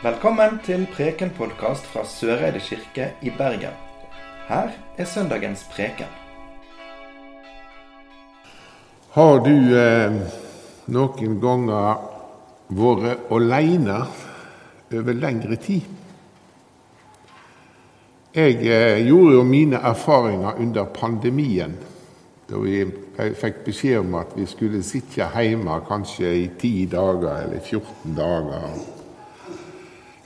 Velkommen til Preken-podkast fra Søreide kirke i Bergen. Her er søndagens preken. Har du eh, noen ganger vært aleine over lengre tid? Jeg eh, gjorde jo mine erfaringer under pandemien, da vi fikk beskjed om at vi skulle sitte hjemme kanskje i ti dager eller 14 dager.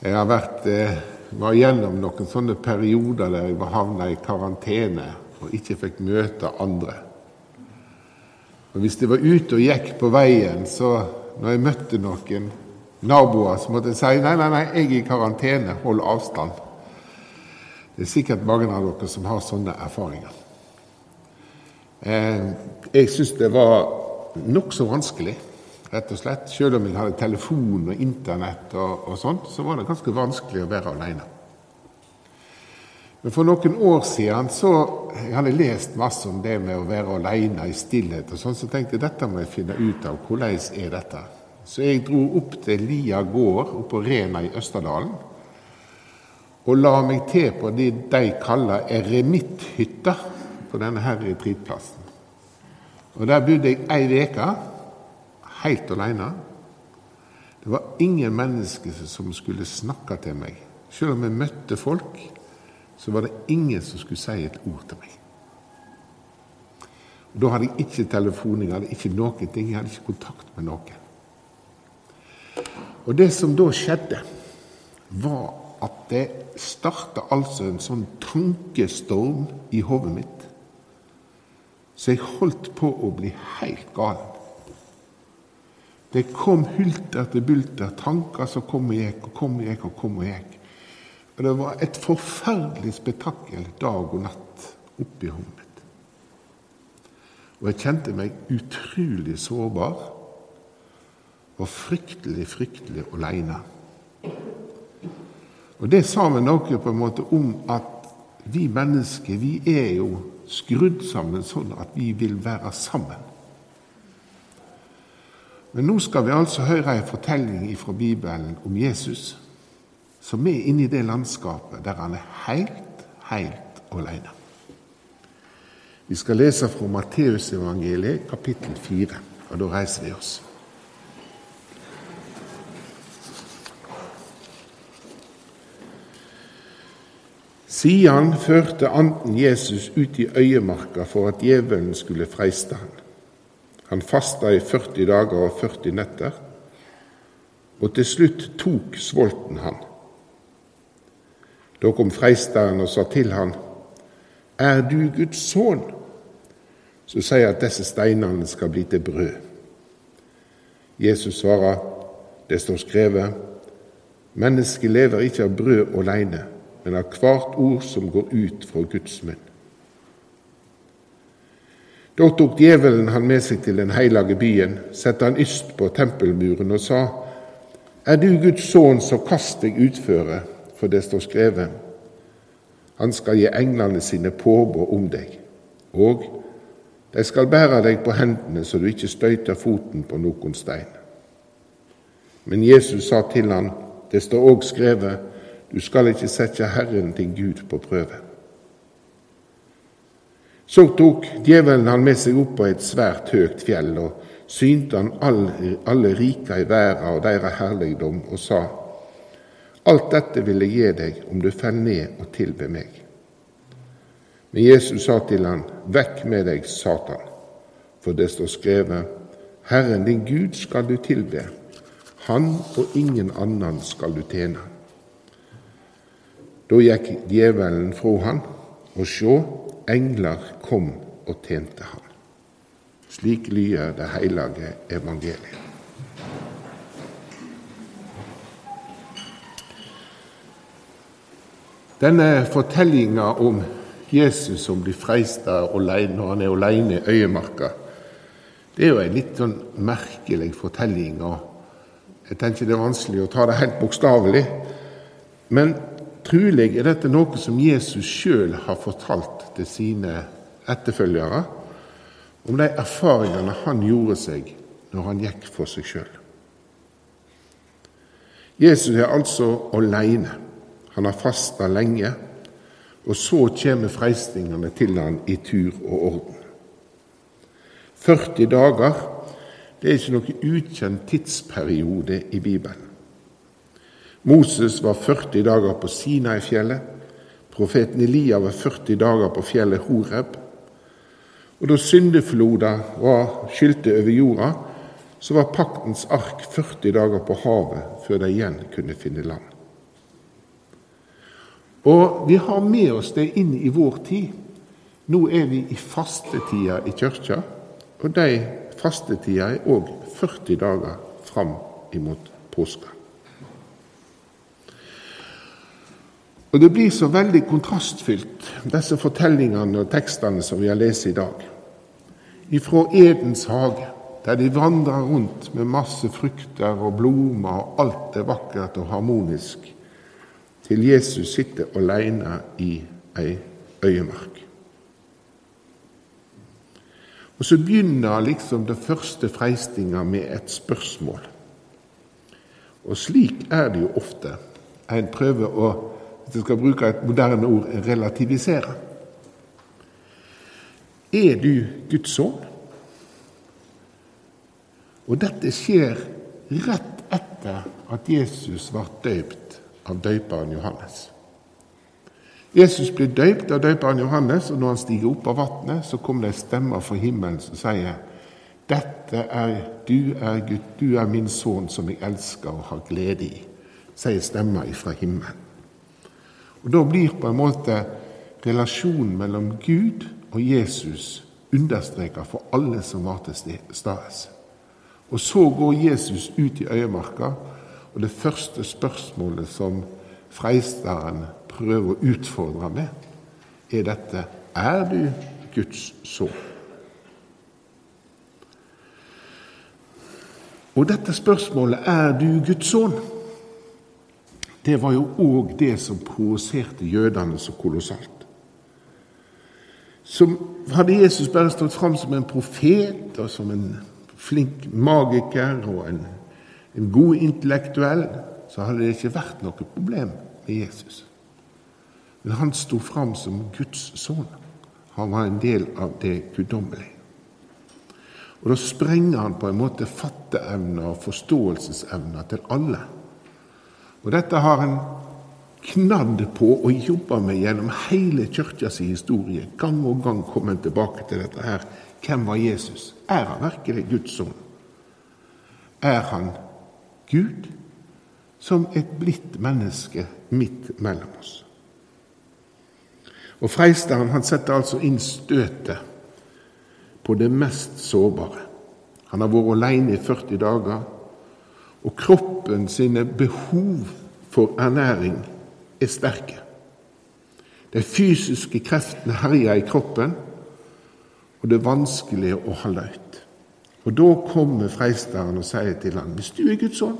Jeg vært, eh, var gjennom noen sånne perioder der jeg var havna i karantene og ikke fikk møte andre. Og Hvis jeg var ute og gikk på veien, så når jeg møtte noen naboer, så måtte jeg si nei, nei, nei, jeg er i karantene, hold avstand. Det er sikkert mange av dere som har sånne erfaringer. Eh, jeg syns det var nokså vanskelig rett og slett. Selv om jeg hadde telefon og Internett og, og sånt, så var det ganske vanskelig å være alene. Men for noen år siden så jeg hadde lest masse om det med å være alene i stillhet, og sånn, så tenkte jeg dette må jeg finne ut av. Hvordan er dette? Så jeg dro opp til Lia gård oppe på Rena i Østerdalen. Og la meg til på det de kaller eremitthytta på denne her retreatplassen. Og Der bodde jeg ei uke helt alene. Det var ingen mennesker som skulle snakke til meg. Selv om jeg møtte folk, så var det ingen som skulle si et ord til meg. Og Da hadde jeg ikke telefon, jeg hadde ikke noen ting, jeg hadde ikke kontakt med noen. Og det som da skjedde, var at det starta altså en sånn tankestorm i hodet mitt. Så jeg holdt på å bli helt gal. Det kom hult til bulter, tanker som kom og gikk og kom og gikk og kom og gikk. Og Det var et forferdelig spetakkel dag og natt oppi hodet. Og jeg kjente meg utrolig sårbar og fryktelig, fryktelig aleine. Og det sa vi noe på en måte om at vi mennesker vi er jo skrudd sammen sånn at vi vil være sammen. Men nå skal vi altså høre en fortelling fra Bibelen om Jesus, som er inne i det landskapet der han er helt, helt alene. Vi skal lese fra Matteusevangeliet, kapittel 4, og da reiser vi oss. Siden førte anden Jesus ut i øyemarka for at djevelen skulle freiste han. Han fasta i 40 dager og 40 netter, og til slutt tok svolten han. Da kom freisteren og sa til han, Er du Guds sønn? Så sier at disse steinene skal bli til brød. Jesus svarer, det står skrevet, mennesket lever ikke av brød alene, men av hvert ord som går ut fra Guds munn. Da tok djevelen han med seg til den hellige byen, satte han yst på tempelmuren og sa:" Er du Guds sønn, så kast deg utføre, for det står skrevet:" Han skal gi englene sine påbud om deg, og de skal bære deg på hendene så du ikke støyter foten på noen stein. Men Jesus sa til han, det står òg skrevet, du skal ikke sette Herren din Gud på prøve. Så tok djevelen han med seg opp på et svært høgt fjell, og synte han alle, alle rika i verda og deres herligdom, og sa:" Alt dette vil jeg gi deg om du faller ned og tilber meg. Men Jesus sa til han, Vekk med deg, Satan, for det står skrevet:" Herren din Gud skal du tilbe, han og ingen annen skal du tjene. Da gikk djevelen fra han, og sjå, engler kom og tjente ham. Slik lyder det hellige evangeliet. Denne fortellinga om Jesus som blir freista når han er alene i øyemarka, det er jo en litt sånn merkelig fortelling. og Jeg tenker det er vanskelig å ta det helt bokstavelig. Men Trolig er dette noe som Jesus sjøl har fortalt til sine etterfølgere, om de erfaringene han gjorde seg når han gikk for seg sjøl. Jesus er altså alene. Han har fasta lenge, og så kommer freistingene til han i tur og orden. 40 dager det er ikke noen ukjent tidsperiode i Bibelen. Moses var 40 dager på Sinai-fjellet. Profeten Elia var 40 dager på fjellet Horeb. Og da syndefloda skylte over jorda, så var paktens ark 40 dager på havet før de igjen kunne finne land. Og vi har med oss det inn i vår tid. Nå er vi i fastetida i kirka, og de fastetida er òg 40 dager fram imot påska. Og Det blir så veldig kontrastfylt, disse fortellingene og tekstene som vi har lest i dag. Ifra Edens hage, der de vandrer rundt med masse frukter og blomster, og alt er vakkert og harmonisk, til Jesus sitter alene i ei øyemark. Og så begynner liksom den første freistinga med et spørsmål. Og slik er det jo ofte. En prøver å, hvis jeg skal bruke et moderne ord, relativisere. Er du Guds sønn? Og dette skjer rett etter at Jesus ble døypt av døyperen Johannes. Jesus blir døypt av døyperen Johannes, og når han stiger opp av vannet, så kommer det en stemme fra himmelen som sier dette er, Du er Gud, du er min sønn som jeg elsker og har glede i, sier stemma fra himmelen. Og Da blir på en måte relasjonen mellom Gud og Jesus understreka for alle som var til stede. Og så går Jesus ut i øyemarka, og det første spørsmålet som freisteren prøver å utfordre med, er dette Er du Guds sønn? Og dette spørsmålet Er du Guds sønn? Det var jo òg det som provoserte jødene så kolossalt. Som hadde Jesus bare stått fram som en profet og som en flink magiker og en, en god intellektuell, så hadde det ikke vært noe problem med Jesus. Men han sto fram som Guds sønn. Han var en del av det guddommelige. Og Da sprenger han på en måte fatteevner og forståelsesevner til alle. Og Dette har han knadd på og jobba med gjennom hele kirkas historie. Gang og gang kom han tilbake til dette her. Hvem var Jesus? Er han virkelig Guds sønn? Er han Gud som et blitt menneske midt mellom oss? Og Freisteren han setter altså inn støtet på det mest sårbare. Han har vært alene i 40 dager, og kroppen sine behov for ernæring er sterke. De fysiske kreftene herjer i kroppen, og det er vanskelig å holde ut. Og Da kommer freisteren og sier til ham, hvis du er Guds ånd,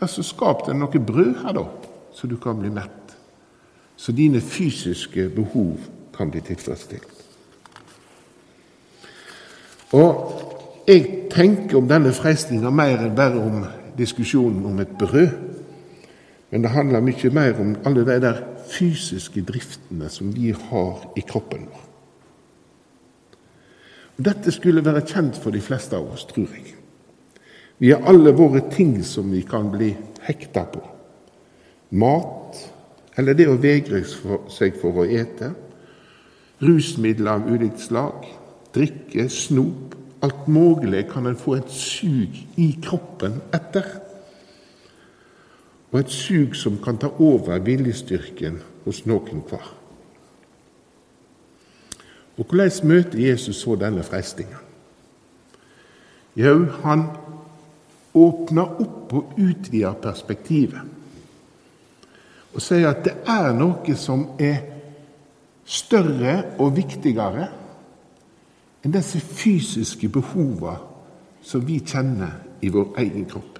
ja, så skap deg noe brød her, da, så du kan bli mett. Så dine fysiske behov kan bli tilfredsstilt. Og jeg tenker om denne frelsninga mer enn bare om diskusjonen om et brød. Men det handler mye mer om alle de der fysiske driftene som vi har i kroppen vår. Dette skulle være kjent for de fleste av oss, tror jeg. Vi har alle våre ting som vi kan bli hekta på. Mat, eller det å vegre seg for å ete. Rusmidler av ulikt slag. Drikke, snop. Alt mulig kan en få et sug i kroppen etter. Og et sug som kan ta over viljestyrken hos noen hver. Og hvordan møter Jesus så denne frestingen? Jo, han åpner opp og utvider perspektivet og sier at det er noe som er større og viktigere enn disse fysiske behovene som vi kjenner i vår egen kropp.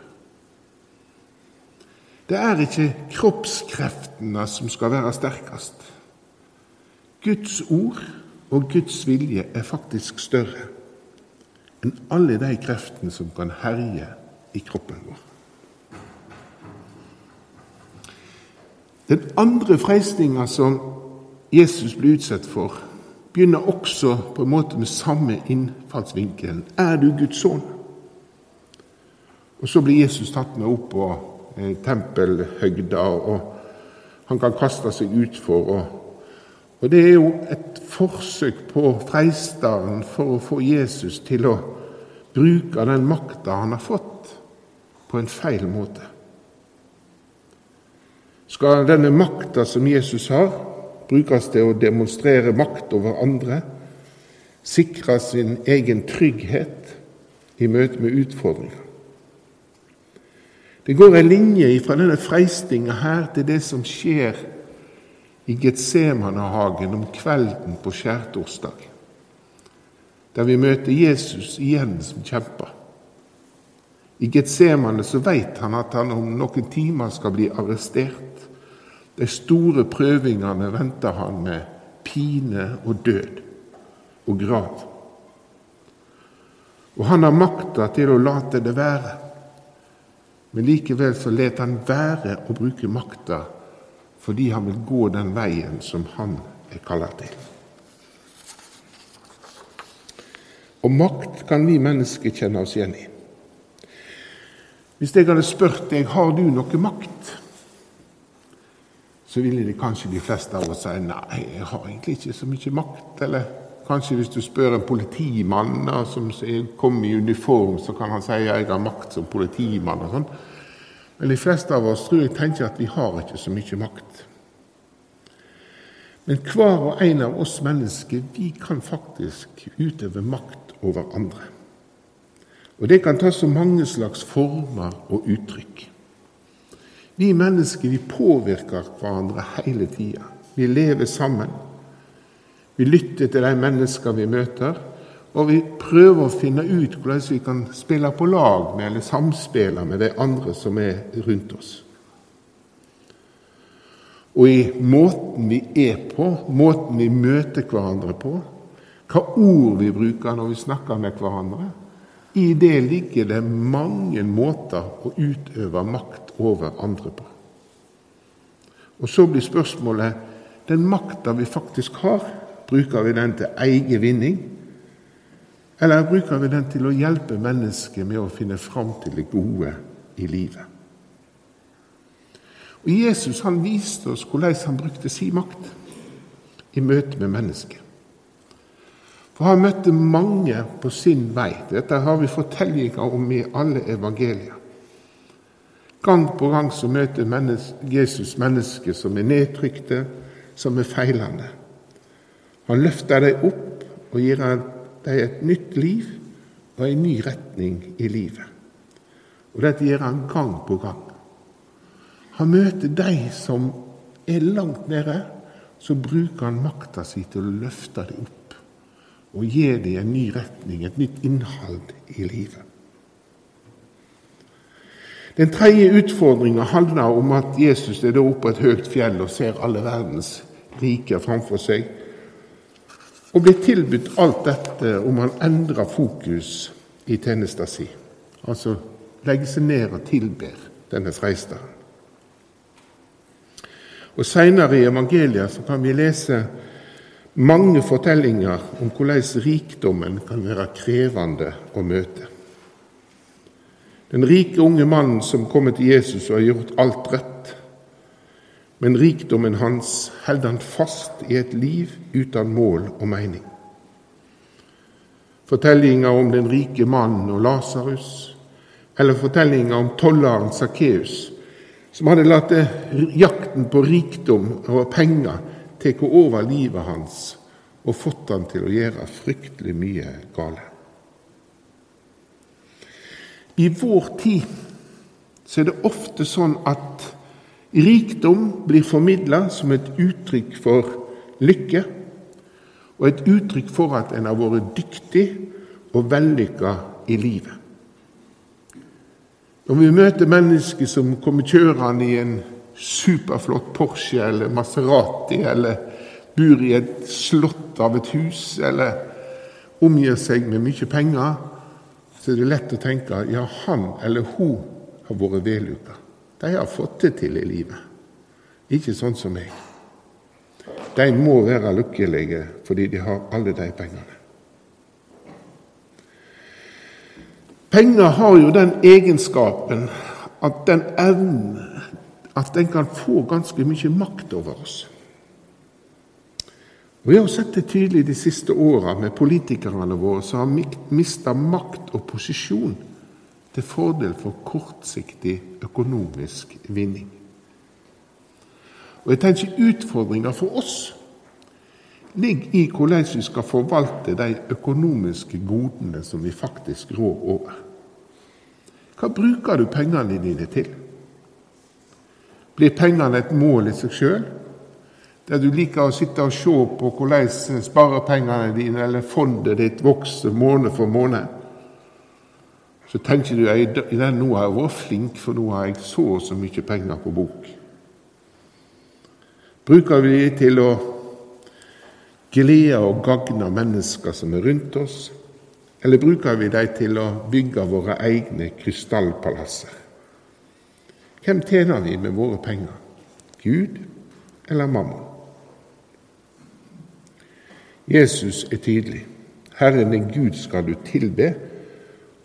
Det er ikke kroppskreftene som skal være sterkest. Guds ord og Guds vilje er faktisk større enn alle de kreftene som kan herje i kroppen vår. Den andre freistinga som Jesus blir utsatt for, begynner også på en måte med samme innfallsvinkelen. Er du Guds sønn? Og Så blir Jesus tatt med opp på eh, tempelhøgda, og han kan kaste seg utfor. Og, og det er jo et forsøk på freisteren for å få Jesus til å bruke den makta han har fått, på en feil måte. Skal denne makta som Jesus har, brukes til å demonstrere makt over andre, sikre sin egen trygghet i møte med utfordringer. Det går en linje fra denne freistinga her til det som skjer i Getsemanehagen om kvelden på skjærtorsdag, der vi møter Jesus igjen som kjemper. I Getsemane så veit han at han om noen timer skal bli arrestert. De store prøvingene venter han med pine og død og grav. Og han har makta til å late det være. Men likevel så let han være å bruke makta fordi han vil gå den veien som han er kalla til. Og makt kan vi mennesker kjenne oss igjen i. Hvis jeg hadde spurt deg har du noe makt, så ville de kanskje de fleste av oss si nei, jeg har egentlig ikke så mye makt. Eller kanskje hvis du spør en politimann som kommer i uniform, så kan han si jeg har makt som politimann. og sånn. Men de fleste av oss tror jeg tenker at vi har ikke så mye makt. Men hver og en av oss mennesker vi kan faktisk utøve makt over andre. Og det kan ta så mange slags former og uttrykk. Vi mennesker vi påvirker hverandre hele tida. Vi lever sammen. Vi lytter til de mennesker vi møter, og vi prøver å finne ut hvordan vi kan spille på lag med eller samspille med de andre som er rundt oss. Og i måten vi er på, måten vi møter hverandre på, hva ord vi bruker når vi snakker med hverandre, i det ligger det mange måter å utøve makt over andre på. Og Så blir spørsmålet den makta vi faktisk har, bruker vi den til egen vinning? Eller bruker vi den til å hjelpe mennesket med å finne fram til det gode i livet? Og Jesus han viste oss hvordan han brukte sin makt i møte med mennesket. For han møtte mange på sin vei. Dette har vi fortellinger om i alle evangelier. Gang på gang så møter Jesus mennesker som er nedtrykte, som er feilende. Han løfter dem opp og gir dem et nytt liv og en ny retning i livet. Og Dette gjør han gang på gang. Han møter de som er langt nede, så bruker han makta si til å løfte dem opp og gi dem en ny retning, et nytt innhold i livet. Den tredje utfordringa handler om at Jesus er oppe på et høyt fjell og ser alle verdens riker framfor seg, og blir tilbudt alt dette om han endrer fokus i tjenesten sin. Altså legger seg ned og tilber denne freisteren. Og Seinere i evangeliet så kan vi lese mange fortellinger om hvordan rikdommen kan være krevende å møte. Den rike unge mannen som kommer til Jesus og har gjort alt rett. Men rikdommen hans holder han fast i et liv uten mål og mening. Fortellinga om den rike mannen og Lasarus, eller fortellinga om tolleren Sakkeus, som hadde latt jakten på rikdom og penger ta over livet hans og fått han til å gjøre fryktelig mye gale. I vår tid så er det ofte sånn at rikdom blir formidla som et uttrykk for lykke, og et uttrykk for at en har vært dyktig og vellykka i livet. Når vi møter mennesker som kommer kjørende i en superflott Porsche eller Maserati, eller bor i et slott av et hus, eller omgir seg med mye penger, så er det lett å tenke ja, han eller hun har vært vellykka. De har fått det til i livet. ikke sånn som meg. De må være lykkelige fordi de har alle de pengene. Penger har jo den egenskapen at den evnen at den kan få ganske mye makt over oss. Vi har sett det tydelig de siste åra med politikerne våre som har mista makt og posisjon til fordel for kortsiktig økonomisk vinning. Og jeg tenker Utfordringa for oss ligger i hvordan vi skal forvalte de økonomiske godene som vi faktisk rår over. Hva bruker du pengene dine til? Blir pengene et mål i seg sjøl? Der du liker å sitte og se på hvordan sparepengene dine eller fondet ditt vokser måned for måned. Så tenker du at nå har jeg vært flink, for nå har jeg så og så mye penger på bok. Bruker vi det til å glede og gagne mennesker som er rundt oss, eller bruker vi dem til å bygge våre egne krystallpalasser? Hvem tjener vi med våre penger? Gud eller mammon? Jesus er tydelig. Herren er Gud skal du tilbe,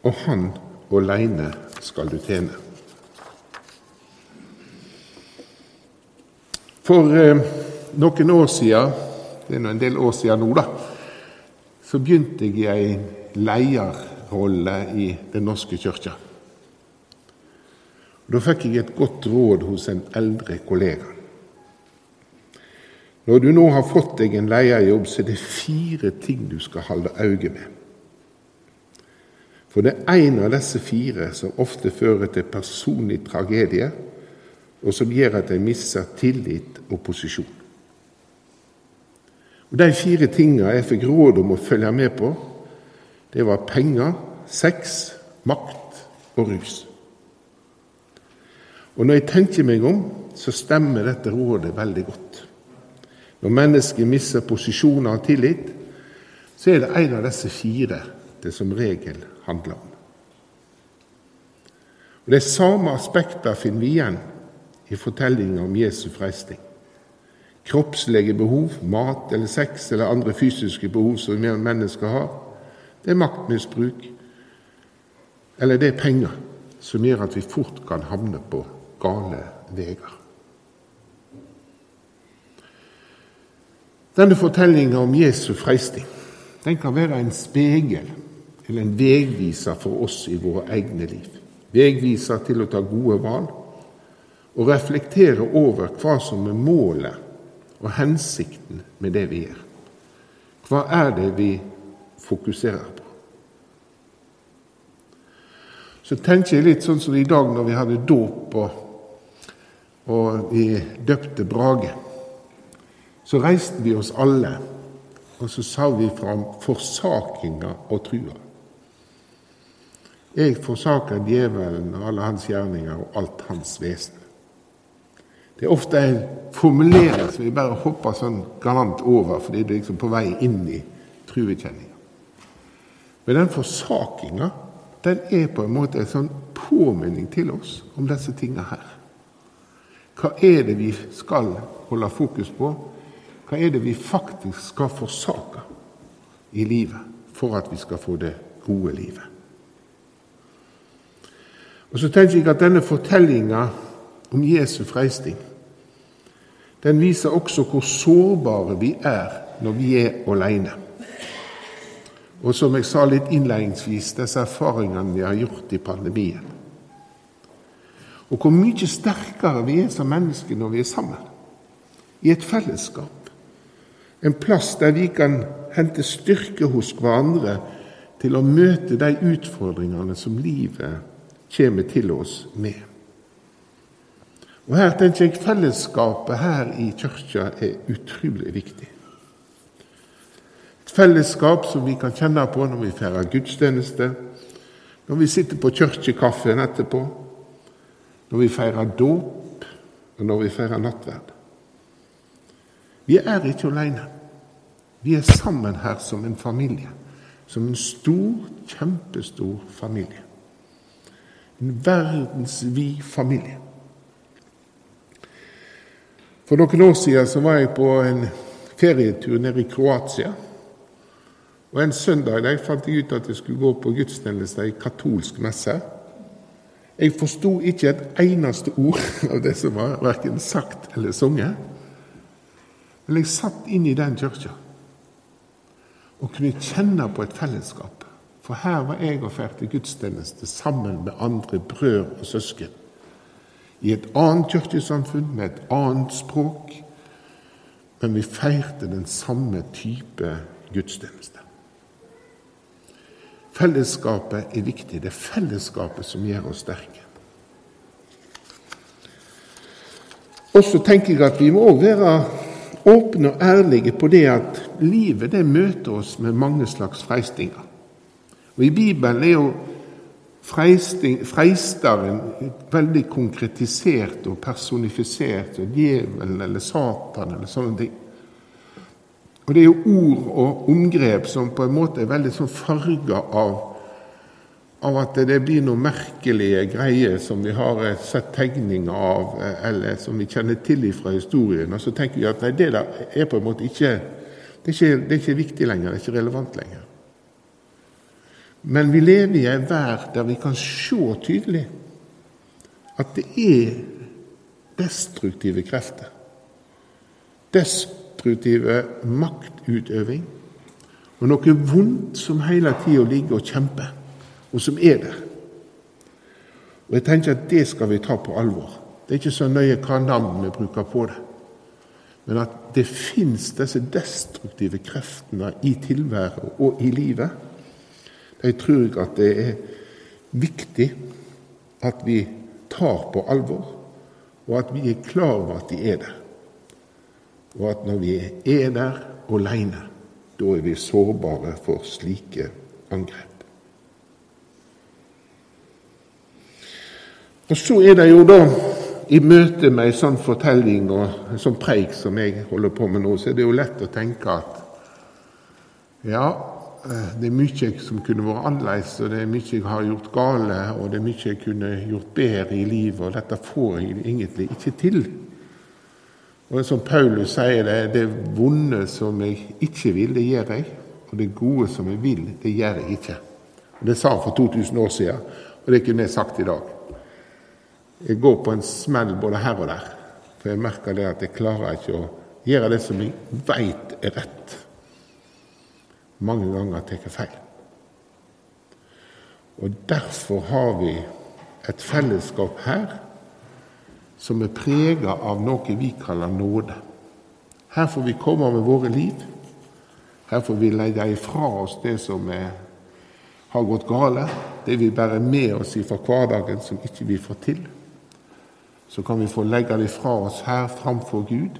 og Han aleine skal du tjene. For eh, noen år siden, det er nå en del år siden nå, da, så begynte jeg i ei lederrolle i Den norske kirka. Da fikk jeg et godt råd hos en eldre kollega. Når du nå har fått deg en leiejobb, så er det fire ting du skal holde øye med. For det er én av disse fire som ofte fører til personlig tragedie, og som gjør at de mister tillit og posisjon. Og De fire tingene jeg fikk råd om å følge med på, det var penger, sex, makt og rus. Og når jeg tenker meg om, så stemmer dette rådet veldig godt. Når mennesket mister posisjoner og tillit, så er det en av disse fire det som regel handler om. Og De samme aspektene finner vi igjen i fortellinga om Jesu freisting. Kroppslige behov, mat eller sex eller andre fysiske behov som mennesker har, det er maktmisbruk, eller det er penger som gjør at vi fort kan havne på gale veier. Denne fortellinga om Jesu freisting den kan være en spegel eller en veiviser for oss i våre egne liv. Veiviser til å ta gode valg og reflektere over hva som er målet og hensikten med det vi gjør. Hva er det vi fokuserer på? Så tenker jeg litt sånn som i dag når vi hadde dåp og og vi døpte Brage. Så reiste vi oss alle, og så sa vi fram forsakinga og trua. Jeg forsaker djevelen og alle hans gjerninger og alt hans vesen. Det er ofte en formulering som vi bare hopper sånn galant over, fordi det er liksom på vei inn i truekjenninga. Men den forsakinga den er på en måte en sånn påminning til oss om disse tinga her. Hva er det vi skal holde fokus på? Hva er det vi faktisk skal forsake i livet for at vi skal få det gode livet? Og Så tenker jeg at denne fortellinga om Jesu freisting den viser også hvor sårbare vi er når vi er alene. Og som jeg sa litt innledningsvis, disse erfaringene vi har gjort i pandemien. Og hvor mye sterkere vi er som mennesker når vi er sammen. I et fellesskap. En plass der vi kan hente styrke hos hverandre til å møte de utfordringene som livet kommer til oss med. Og Her tenker jeg fellesskapet her i kirka er utrolig viktig. Et fellesskap som vi kan kjenne på når vi feirer gudstjeneste, når vi sitter på kirkekaffen etterpå, når vi feirer dåp, og når vi feirer nattverd. Vi er ikke alene. Vi er sammen her som en familie. Som en stor, kjempestor familie. En verdensvid familie. For noen år siden så var jeg på en ferietur nede i Kroatia. Og En søndag der fant jeg ut at jeg skulle gå på gudstjeneste i katolsk messe. Jeg forsto ikke et eneste ord av det som var verken sagt eller sunget. Men jeg satt inn i den kirka og kunne kjenne på et fellesskap. For her var jeg og feirte gudstjeneste sammen med andre brødre og søsken. I et annet kirkesamfunn med et annet språk. Men vi feirte den samme type gudstjeneste. Fellesskapet er viktig. Det er fellesskapet som gjør oss sterke. Og så tenker jeg at vi må òg være åpne og ærlige på det at livet det møter oss med mange slags freistinger. Og I Bibelen er jo freisteren veldig konkretisert og personifisert. og Djevelen eller Satan eller sånne ting. Og det er jo ord og omgrep som på en måte er veldig sånn farga av, av at det blir noen merkelige greier som vi har sett tegninger av, eller som vi kjenner til fra historien. Og så tenker vi at nei, det der er på en måte ikke det er ikke, det er ikke viktig lenger, det er ikke relevant lenger. Men vi lever i ei verd der vi kan se tydelig at det er destruktive krefter. Destruktive maktutøving og noe vondt som hele tida ligger og kjemper, og som er der. Og Jeg tenker at det skal vi ta på alvor. Det er ikke så nøye hva navn vi bruker på det. Men at det fins disse destruktive kreftene i tilværet og i livet, det tror jeg at det er viktig at vi tar på alvor, og at vi er klar over at de er der og at når vi er der aleine, da er vi sårbare for slike angrep. Og så er det jo da, i møte med ei sånn fortelling og en sånn preik som jeg holder på med nå, så er det jo lett å tenke at ja, eh, det er mye som kunne vært annerledes, og det er mye jeg har gjort gale, og det er mye jeg kunne gjort bedre i livet, og dette får jeg egentlig ikke til. Og som Paulus sier det, det vonde som jeg ikke vil, det gjør jeg. Og det gode som jeg vil, det gjør jeg ikke. Og Det sa han for 2000 år siden, og det kunne jeg sagt i dag. Jeg går på en smell både her og der, for jeg merker det at jeg klarer ikke å gjøre det som jeg veit er rett. Mange ganger tar jeg feil. Og derfor har vi et fellesskap her som er prega av noe vi kaller nåde. Her får vi komme med våre liv. Her får vi legge ifra oss det som er, har gått gale, det vi bærer med oss fra hverdagen som ikke vi får til. Så kan vi få legge det fra oss her framfor Gud.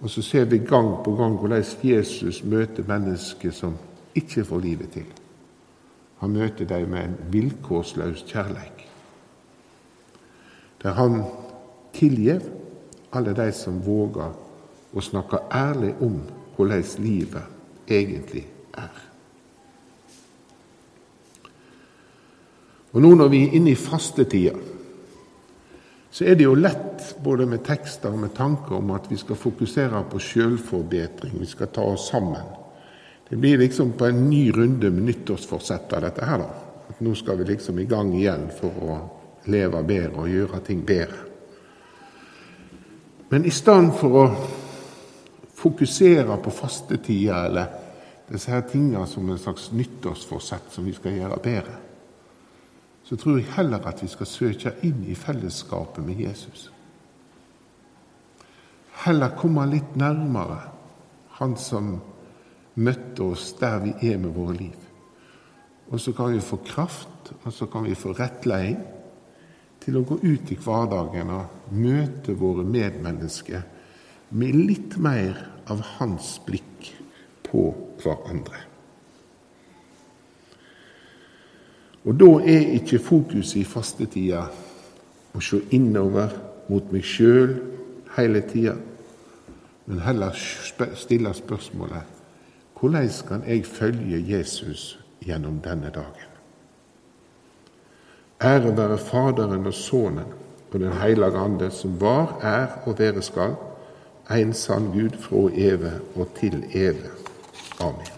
Og så ser vi gang på gang hvordan Jesus møter mennesker som ikke får livet til. Han møter dem med en vilkårsløs kjærleik der han tilgir alle de som våger å snakke ærlig om hvordan livet egentlig er. Og Nå når vi er inne i fastetida, så er det jo lett både med tekster og med tanker om at vi skal fokusere på sjølforbedring, vi skal ta oss sammen. Det blir liksom på en ny runde med nyttårsforsett av dette her, da. At nå skal vi liksom i gang igjen for å leve bedre og gjøre ting bedre. Men i stedet for å fokusere på fastetida eller disse her tingene som en slags nyttårsforsett som vi skal gjøre bedre, så tror jeg heller at vi skal søke inn i fellesskapet med Jesus. Heller komme litt nærmere Han som møtte oss der vi er med våre liv. Og så kan vi få kraft, og så kan vi få rettledning til å gå ut i hverdagen og møte våre medmennesker med litt mer av hans blikk på hverandre. Og da er ikke fokuset i fastetida å se innover mot meg sjøl hele tida, men heller stille spørsmålet hvordan kan jeg følge Jesus gjennom denne dagen? Ære være Faderen og Sønnen og Den hellige Ande, som var, er og være skal, en sann Gud fra evig og til evig. Amen.